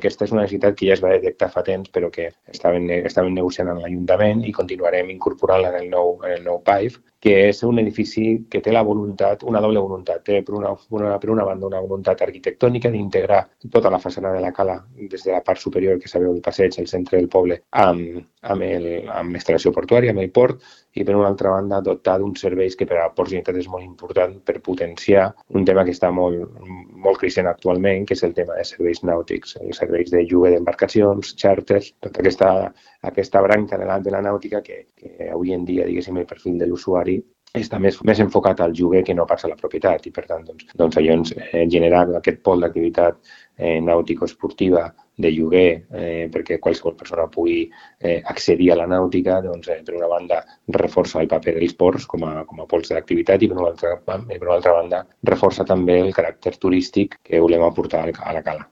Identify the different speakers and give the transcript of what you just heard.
Speaker 1: Aquesta és una necessitat que ja es va detectar fa temps, però que estaven, estaven negociant amb l'Ajuntament i continuarem incorporant-la en el nou, en el nou PAIF, que és un edifici que té la voluntat, una doble voluntat. Té, per una, una, per una banda, una voluntat arquitectònica d'integrar tota la façana de la cala des de la part superior que sabeu el passeig, el centre del poble, amb, amb, el, amb portuària, amb el port, i per una altra banda dotar d'uns serveis que per a Ports Generalitat és molt important per potenciar un tema que està molt, molt creixent actualment, que és el tema de serveis nàutics, els serveis de lloguer d'embarcacions, xàrters, tota aquesta, aquesta branca de la, de la nàutica que, que avui en dia, diguéssim, el perfil de l'usuari està més, més enfocat al lloguer que no pas a la propietat i per tant doncs, doncs allò ens eh, generar aquest pol d'activitat eh, nàutico-esportiva de lloguer eh, perquè qualsevol persona pugui eh, accedir a la nàutica, doncs, eh, per una banda reforça el paper dels ports com a, com a pols d'activitat i per una, altra, per una altra banda reforça també el caràcter turístic que volem aportar a la cala.